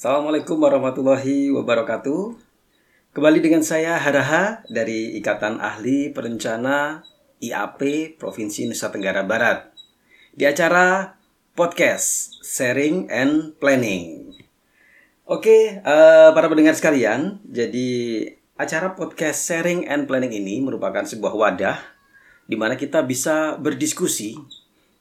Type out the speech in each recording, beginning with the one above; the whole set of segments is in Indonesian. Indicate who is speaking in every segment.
Speaker 1: Assalamualaikum warahmatullahi wabarakatuh. Kembali dengan saya Haraha dari Ikatan Ahli Perencana IAP Provinsi Nusa Tenggara Barat. Di acara podcast Sharing and Planning. Oke, uh, para pendengar sekalian Jadi acara podcast Sharing and Planning ini merupakan sebuah wadah di mana kita bisa berdiskusi,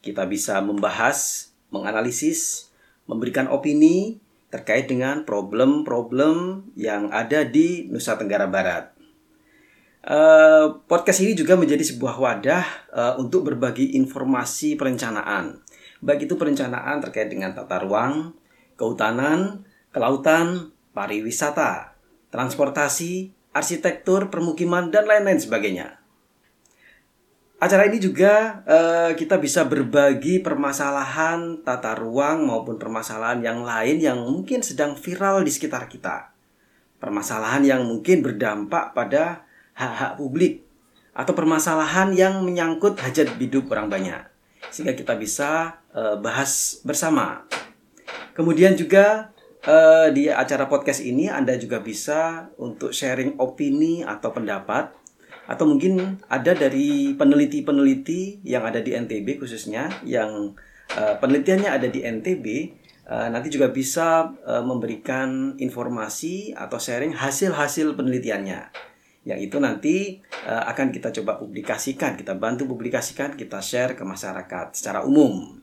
Speaker 1: kita bisa membahas, menganalisis, memberikan opini terkait dengan problem-problem yang ada di Nusa Tenggara Barat. Uh, podcast ini juga menjadi sebuah wadah uh, untuk berbagi informasi perencanaan, baik itu perencanaan terkait dengan tata ruang, kehutanan, kelautan, pariwisata, transportasi, arsitektur, permukiman, dan lain-lain sebagainya. Acara ini juga uh, kita bisa berbagi permasalahan tata ruang maupun permasalahan yang lain yang mungkin sedang viral di sekitar kita. Permasalahan yang mungkin berdampak pada hak-hak publik atau permasalahan yang menyangkut hajat hidup orang banyak. Sehingga kita bisa uh, bahas bersama. Kemudian juga uh, di acara podcast ini Anda juga bisa untuk sharing opini atau pendapat atau mungkin ada dari peneliti-peneliti yang ada di NTB khususnya yang uh, penelitiannya ada di NTB uh, eh, nanti juga bisa uh, memberikan informasi atau sharing hasil-hasil penelitiannya. Yang itu nanti uh, akan kita coba publikasikan kita bantu publikasikan kita share ke masyarakat secara umum.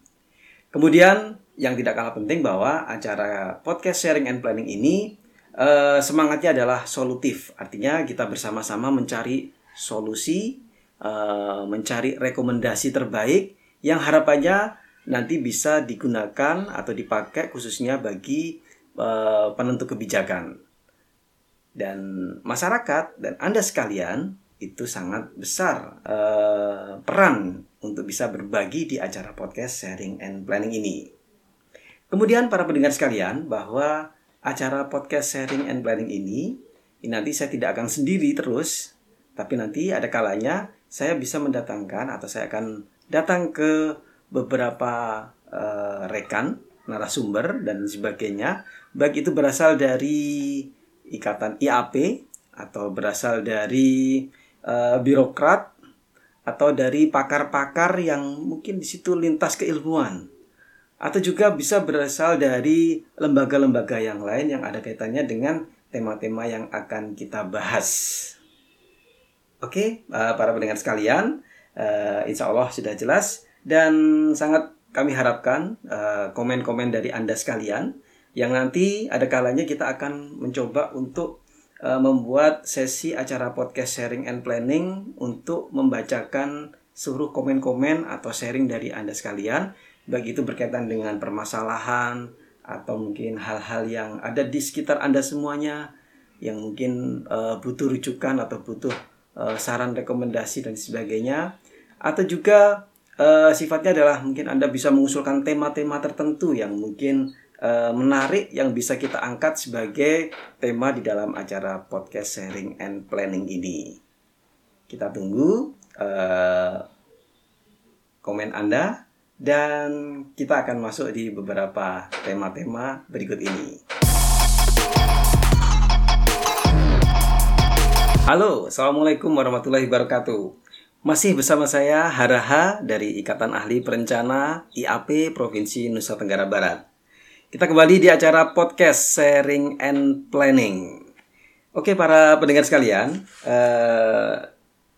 Speaker 1: Kemudian yang tidak kalah penting bahwa acara podcast sharing and planning ini uh, semangatnya adalah solutif. Artinya kita bersama-sama mencari solusi, uh, mencari rekomendasi terbaik yang harapannya nanti bisa digunakan atau dipakai khususnya bagi uh, penentu kebijakan. Dan masyarakat dan Anda sekalian itu sangat besar uh, peran untuk bisa berbagi di acara podcast sharing and planning ini. Kemudian para pendengar sekalian bahwa acara podcast sharing and planning ini, ini nanti saya tidak akan sendiri terus tapi nanti ada kalanya saya bisa mendatangkan atau saya akan datang ke beberapa uh, rekan narasumber dan sebagainya, baik itu berasal dari ikatan IAP atau berasal dari uh, birokrat atau dari pakar-pakar yang mungkin di situ lintas keilmuan atau juga bisa berasal dari lembaga-lembaga yang lain yang ada kaitannya dengan tema-tema yang akan kita bahas. Oke, uh, para pendengar sekalian, uh, insya Allah sudah jelas dan sangat kami harapkan uh, komen-komen dari Anda sekalian yang nanti ada kalanya kita akan mencoba untuk uh, membuat sesi acara podcast sharing and planning untuk membacakan seluruh komen-komen atau sharing dari Anda sekalian, baik itu berkaitan dengan permasalahan atau mungkin hal-hal yang ada di sekitar Anda semuanya yang mungkin uh, butuh rujukan atau butuh uh, saran rekomendasi dan sebagainya atau juga uh, sifatnya adalah mungkin Anda bisa mengusulkan tema-tema tertentu yang mungkin uh, menarik yang bisa kita angkat sebagai tema di dalam acara podcast sharing and planning ini. Kita tunggu uh, komen Anda dan kita akan masuk di beberapa tema-tema berikut ini. Halo, Assalamualaikum warahmatullahi wabarakatuh. Masih bersama saya Haraha dari Ikatan Ahli Perencana IAP Provinsi Nusa Tenggara Barat. Kita kembali di acara podcast Sharing and Planning. Oke para pendengar sekalian, eh,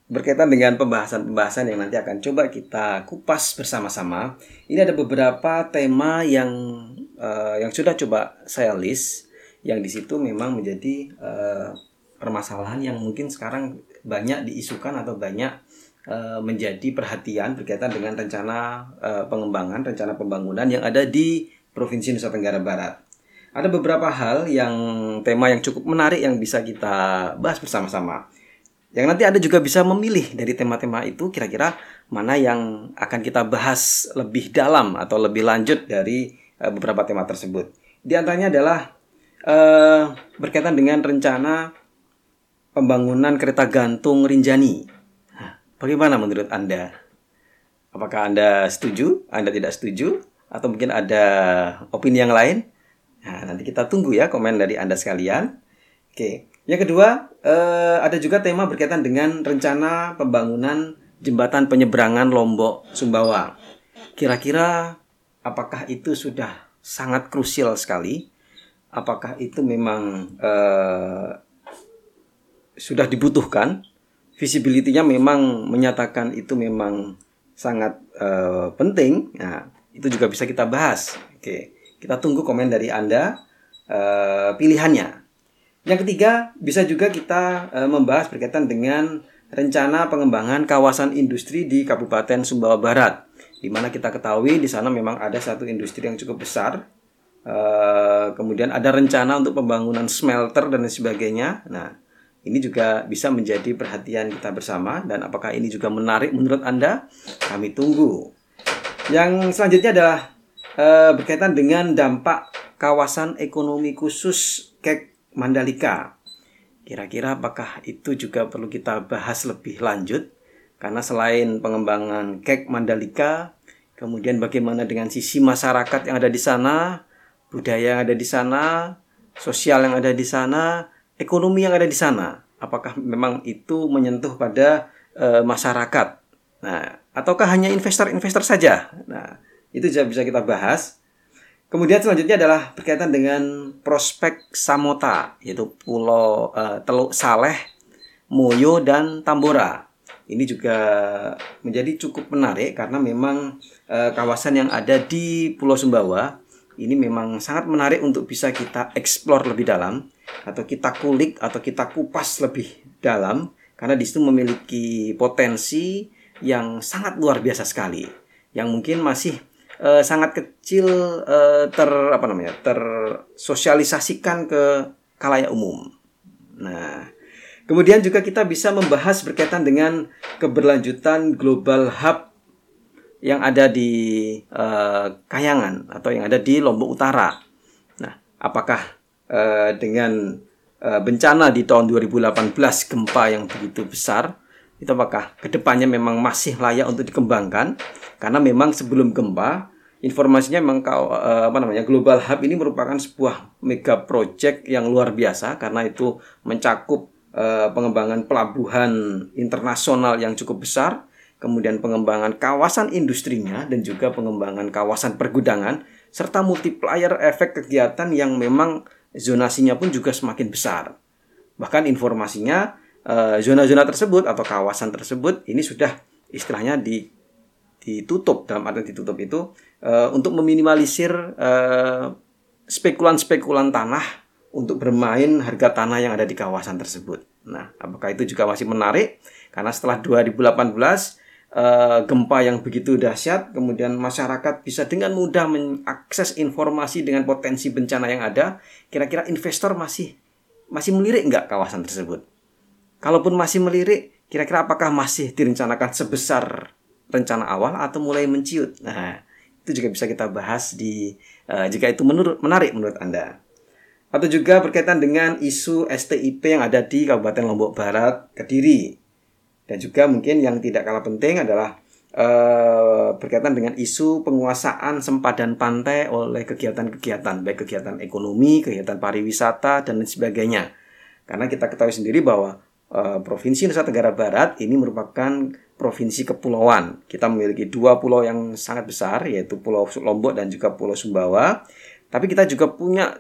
Speaker 1: berkaitan dengan pembahasan-pembahasan yang nanti akan coba kita kupas bersama-sama. Ini ada beberapa tema yang eh, yang sudah coba saya list, yang di situ memang menjadi eh, permasalahan yang mungkin sekarang banyak diisukan atau banyak uh, menjadi perhatian berkaitan dengan rencana uh, pengembangan, rencana pembangunan yang ada di Provinsi Nusa Tenggara Barat. Ada beberapa hal yang tema yang cukup menarik yang bisa kita bahas bersama-sama. Yang nanti Anda juga bisa memilih dari tema-tema itu kira-kira mana yang akan kita bahas lebih dalam atau lebih lanjut dari uh, beberapa tema tersebut. Di antaranya adalah uh, berkaitan dengan rencana pembangunan kereta gantung Rinjani. bagaimana menurut Anda? Apakah Anda setuju? Anda tidak setuju? Atau mungkin ada opini yang lain? Nah, nanti kita tunggu ya komen dari Anda sekalian. Oke. Yang kedua, eh, ada juga tema berkaitan dengan rencana pembangunan jembatan penyeberangan Lombok Sumbawa. Kira-kira apakah itu sudah sangat krusial sekali? Apakah itu memang eh, sudah dibutuhkan? Visibility-nya memang menyatakan itu memang sangat uh, penting. Nah, itu juga bisa kita bahas. Oke, kita tunggu komen dari Anda uh, pilihannya. Yang ketiga, bisa juga kita uh, membahas berkaitan dengan rencana pengembangan kawasan industri di Kabupaten Sumbawa Barat, di mana kita ketahui di sana memang ada satu industri yang cukup besar. Uh, kemudian ada rencana untuk pembangunan smelter dan sebagainya. Nah, ini juga bisa menjadi perhatian kita bersama dan apakah ini juga menarik menurut Anda? Kami tunggu. Yang selanjutnya adalah e, berkaitan dengan dampak kawasan ekonomi khusus Kek Mandalika. Kira-kira apakah itu juga perlu kita bahas lebih lanjut? Karena selain pengembangan Kek Mandalika, kemudian bagaimana dengan sisi masyarakat yang ada di sana, budaya yang ada di sana, sosial yang ada di sana, ekonomi yang ada di sana apakah memang itu menyentuh pada e, masyarakat? Nah ataukah hanya investor-investor saja? Nah itu juga bisa kita bahas. Kemudian selanjutnya adalah berkaitan dengan prospek Samota yaitu Pulau e, Teluk Saleh Moyo dan Tambora. Ini juga menjadi cukup menarik karena memang e, kawasan yang ada di Pulau Sumbawa ini memang sangat menarik untuk bisa kita explore lebih dalam atau kita kulik atau kita kupas lebih dalam karena di situ memiliki potensi yang sangat luar biasa sekali yang mungkin masih uh, sangat kecil uh, ter apa namanya tersosialisasikan ke kalayak umum. Nah, kemudian juga kita bisa membahas berkaitan dengan keberlanjutan global hub yang ada di uh, Kayangan atau yang ada di Lombok Utara. Nah, apakah uh, dengan uh, bencana di tahun 2018 gempa yang begitu besar itu apakah ke depannya memang masih layak untuk dikembangkan? Karena memang sebelum gempa informasinya memang uh, apa namanya Global Hub ini merupakan sebuah mega project yang luar biasa karena itu mencakup uh, pengembangan pelabuhan internasional yang cukup besar kemudian pengembangan kawasan industrinya dan juga pengembangan kawasan pergudangan serta multiplier efek kegiatan yang memang zonasinya pun juga semakin besar. Bahkan informasinya eh, zona-zona tersebut atau kawasan tersebut ini sudah istilahnya di, ditutup dalam arti ditutup itu uh, untuk meminimalisir uh, spekulan-spekulan tanah untuk bermain harga tanah yang ada di kawasan tersebut. Nah, apakah itu juga masih menarik? Karena setelah 2018 uh, gempa yang begitu dahsyat, kemudian masyarakat bisa dengan mudah mengakses informasi dengan potensi bencana yang ada, kira-kira investor masih masih melirik nggak kawasan tersebut? Kalaupun masih melirik, kira-kira apakah masih direncanakan sebesar rencana awal atau mulai menciut? Nah, itu juga bisa kita bahas di uh, jika itu menurut menarik menurut Anda. Atau juga berkaitan dengan isu STIP yang ada di Kabupaten Lombok Barat, Kediri. Dan juga mungkin yang tidak kalah penting adalah uh, berkaitan dengan isu penguasaan sempadan pantai oleh kegiatan-kegiatan baik kegiatan ekonomi, kegiatan pariwisata dan lain sebagainya. Karena kita ketahui sendiri bahwa uh, Provinsi Nusa Tenggara Barat ini merupakan provinsi kepulauan. Kita memiliki dua pulau yang sangat besar yaitu Pulau Lombok dan juga Pulau Sumbawa. Tapi kita juga punya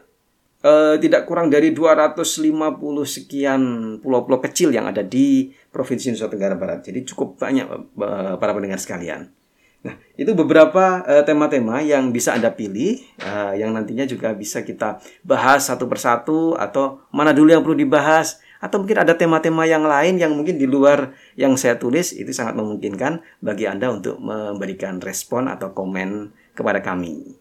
Speaker 1: uh, tidak kurang dari 250 sekian pulau-pulau kecil yang ada di Provinsi Nusa Tenggara Barat. Jadi cukup banyak uh, para pendengar sekalian. Nah, itu beberapa tema tema-tema yang bisa Anda pilih, uh, yang nantinya juga bisa kita bahas satu persatu, atau mana dulu yang perlu dibahas, atau mungkin ada tema-tema yang lain yang mungkin di luar yang saya tulis, itu sangat memungkinkan bagi Anda untuk memberikan respon atau komen kepada kami.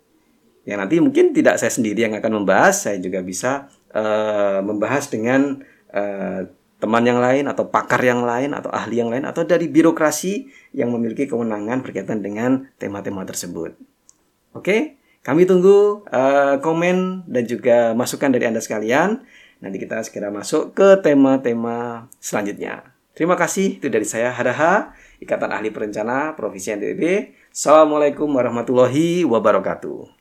Speaker 1: Yang nanti mungkin tidak saya sendiri yang akan membahas, saya juga bisa uh, membahas dengan uh, teman yang lain atau pakar yang lain atau ahli yang lain atau dari birokrasi yang memiliki kewenangan berkaitan dengan tema-tema tersebut. Oke, kami tunggu uh, komen dan juga masukan dari Anda sekalian. Nanti kita segera masuk ke tema-tema selanjutnya. Terima kasih, itu dari saya Hadaha, Ikatan Ahli Perencana Provinsi NTB. Assalamualaikum warahmatullahi wabarakatuh.